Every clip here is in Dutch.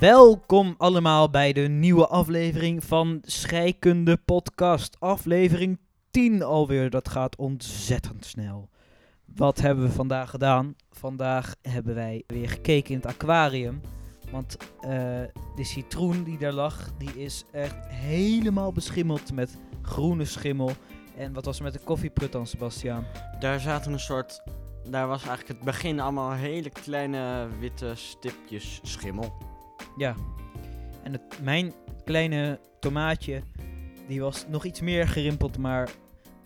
Welkom allemaal bij de nieuwe aflevering van Scheikunde Podcast. Aflevering 10 alweer. Dat gaat ontzettend snel. Wat hebben we vandaag gedaan? Vandaag hebben wij weer gekeken in het aquarium. Want eh, de citroen die daar lag, die is echt helemaal beschimmeld met groene schimmel. En wat was er met de koffieprut dan, Sebastiaan? Daar zaten een soort. Daar was eigenlijk het begin allemaal hele kleine witte stipjes schimmel. Ja. En het, mijn kleine tomaatje, die was nog iets meer gerimpeld, maar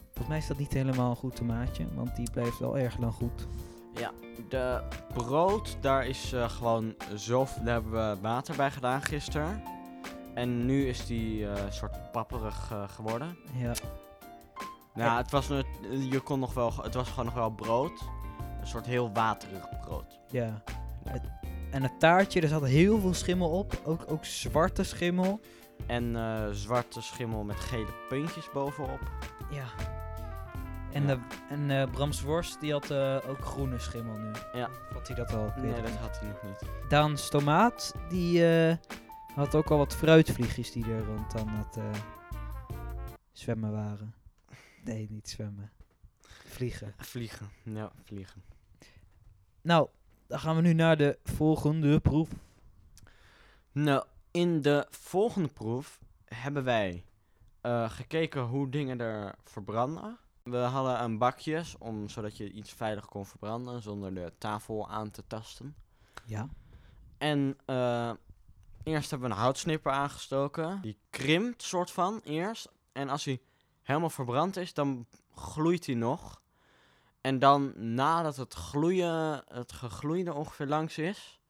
volgens mij is dat niet helemaal een goed tomaatje, want die blijft wel erg lang goed. Ja, de brood, daar is eh, gewoon zo. Daar hebben we water bij gedaan gisteren. En nu is die eh, soort papperig eh, geworden. Ja. Nou, het was, je kon nog wel, het was gewoon nog wel brood. Een soort heel waterig brood. Ja. Het- en het taartje, er zat heel veel schimmel op, ook, ook zwarte schimmel. En eh, zwarte schimmel met gele puntjes bovenop. Ja. En, Ja. de, en eh, Brams Worst, die had eh, ook groene schimmel nu. Ja. Had hij dat al? Nee, dat had hij nog niet. Daans tomaat, die had ook al wat fruitvliegjes die er rond aan het zwemmen waren. Nee, niet zwemmen. Vliegen. Vliegen. Ja, vliegen. Nou, dan gaan we nu naar de volgende proef. Nou, in de volgende proef hebben wij eh, gekeken hoe dingen er verbranden. We hadden een bakjes om, zodat je iets veilig kon verbranden zonder de tafel aan te tasten. Ja. En eh, eerst hebben we een houtsnipper aangestoken. Die krimpt soort van eerst. En als hij helemaal verbrand is, dan gloeit hij nog. En dan nadat het gloeien, het gegloeide ongeveer langs is,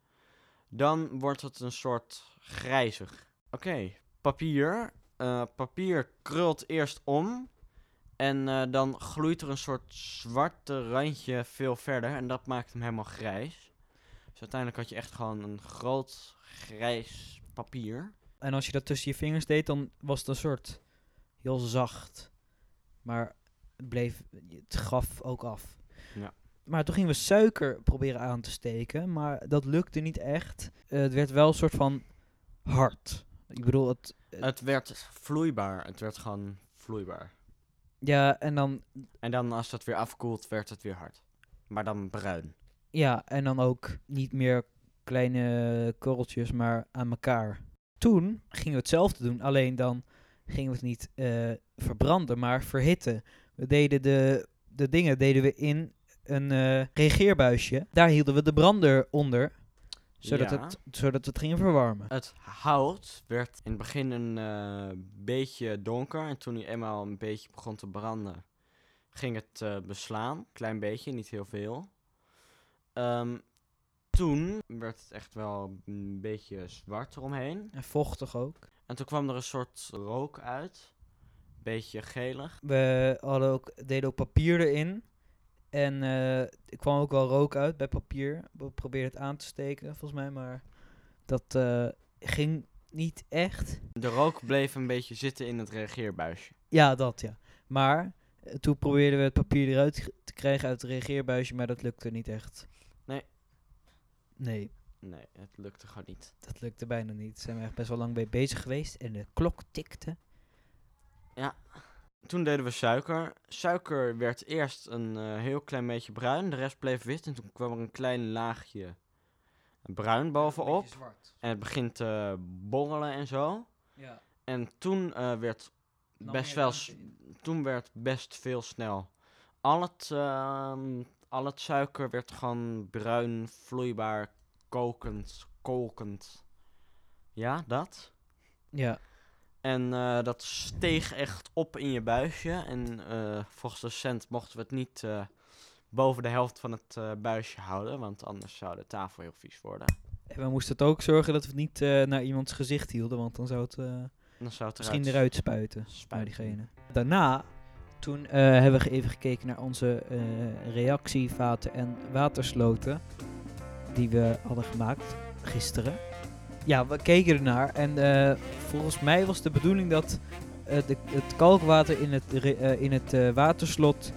dan wordt het een soort grijzig. Oké, papier. Eh, papier krult eerst om. En eh, dan gloeit er een soort zwarte randje veel verder. En dat maakt hem helemaal grijs. Dus uiteindelijk had je echt gewoon een groot grijs papier. En als je dat tussen je vingers deed, dan was het een soort heel zacht. Maar het bleef, het gaf ook af. Ja. Maar toen gingen we suiker proberen aan te steken, maar dat lukte niet echt. Eh, het werd wel een soort van hard. Ik bedoel, het, eh, Het werd vloeibaar. Het werd gewoon vloeibaar. ja, en dan, En dan als dat weer afkoelt, werd het weer hard. Maar dan bruin. ja, en dan ook niet meer kleine korreltjes, maar aan elkaar. Toen gingen we hetzelfde doen, alleen dan gingen we het niet eh, verbranden, maar verhitten. We deden de, de dingen deden we in een eh, regeerbuisje. Daar hielden we de brander onder, zodat, Ja. het, zodat het gingen verwarmen. Het hout werd in het begin een eh, beetje donker. En toen hij eenmaal een beetje begon te branden, ging het eh, beslaan. Klein beetje, niet heel veel. Ehm, toen werd het echt wel een beetje zwart eromheen. En vochtig ook. En toen kwam er een soort rook uit. Beetje gelig. We hadden ook, deden ook papier erin. En eh, er kwam ook wel rook uit bij papier. We probeerden het aan te steken, volgens mij, maar dat eh, ging niet echt. De rook bleef een beetje zitten in het reageerbuisje. Ja, dat ja. Maar eh, toen probeerden we het papier eruit te krijgen uit het reageerbuisje, maar dat lukte niet echt. Nee. Nee, Nee, het lukte gewoon niet. dat lukte bijna niet. Daar zijn we echt best wel lang mee bezig geweest en de klok tikte. Toen deden we suiker. Suiker werd eerst een eh, heel klein beetje bruin, de rest bleef wit. En toen kwam er een klein laagje bruin bovenop. En het begint te borrelen en zo. Ja. En toen eh, werd best wel toen werd best veel snel. Al het, ehm, al het suiker werd gewoon bruin, vloeibaar, kokend, kolkend. Ja, dat. Ja, En eh, dat steeg echt op in je buisje. En eh, volgens de cent mochten we het niet eh, boven de helft van het buisje houden. Want anders zou de tafel heel vies worden. en we moesten het ook zorgen dat we het niet naar iemands gezicht hielden, want dan zou het dan zou het misschien eruit eruit spuiten. Spuiten. diegene. Daarna, toen hebben we even gekeken naar onze reactievaten en watersloten. Die we hadden gemaakt gisteren. Ja, we keken ernaar en eh, volgens mij was de bedoeling dat eh, de, het kalkwater in het, eh, in het waterslot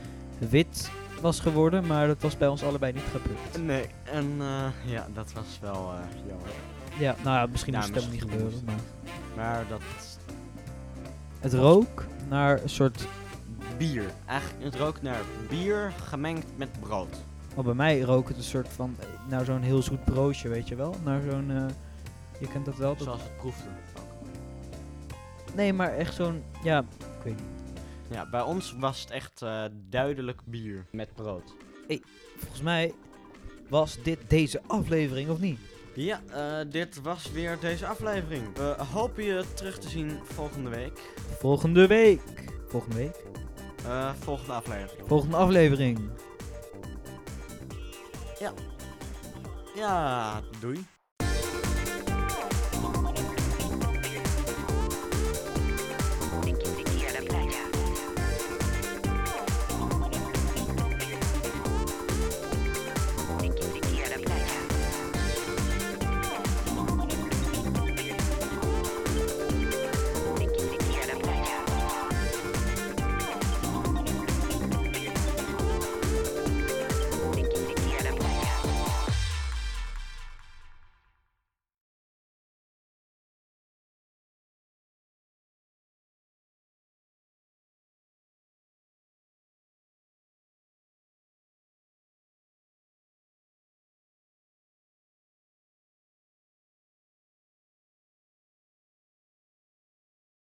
wit was geworden, maar dat was bij ons allebei niet gebeurd. Nee, en eh, ja, dat was wel jammer. Ja, nou ja, misschien Ja, is het helemaal niet gebeuren, maar... Maar dat Het rook naar een soort... bier. Eigenlijk het rookt naar bier gemengd met brood. Oh, bij mij rook het een soort van... Naar zo'n heel zoet broodje, weet je wel? Naar zo'n... je kent dat wel? Dat... Zoals het proefde. ook. Nee, maar echt zo'n... Ja, ik weet niet. Ja, bij ons was het echt eh, duidelijk bier met brood. Volgens mij was dit deze aflevering, of niet? Ja, eh, dit was weer deze aflevering. We hopen je terug te zien volgende week. Volgende week. Volgende week? Eh, volgende aflevering. Volgende aflevering. Ja, doei.